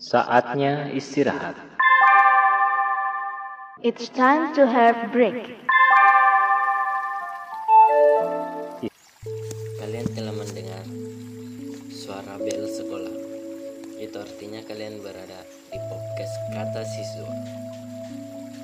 Saatnya istirahat. It's time to have break. Kalian telah mendengar suara bel sekolah. Itu artinya kalian berada di podcast kata siswa.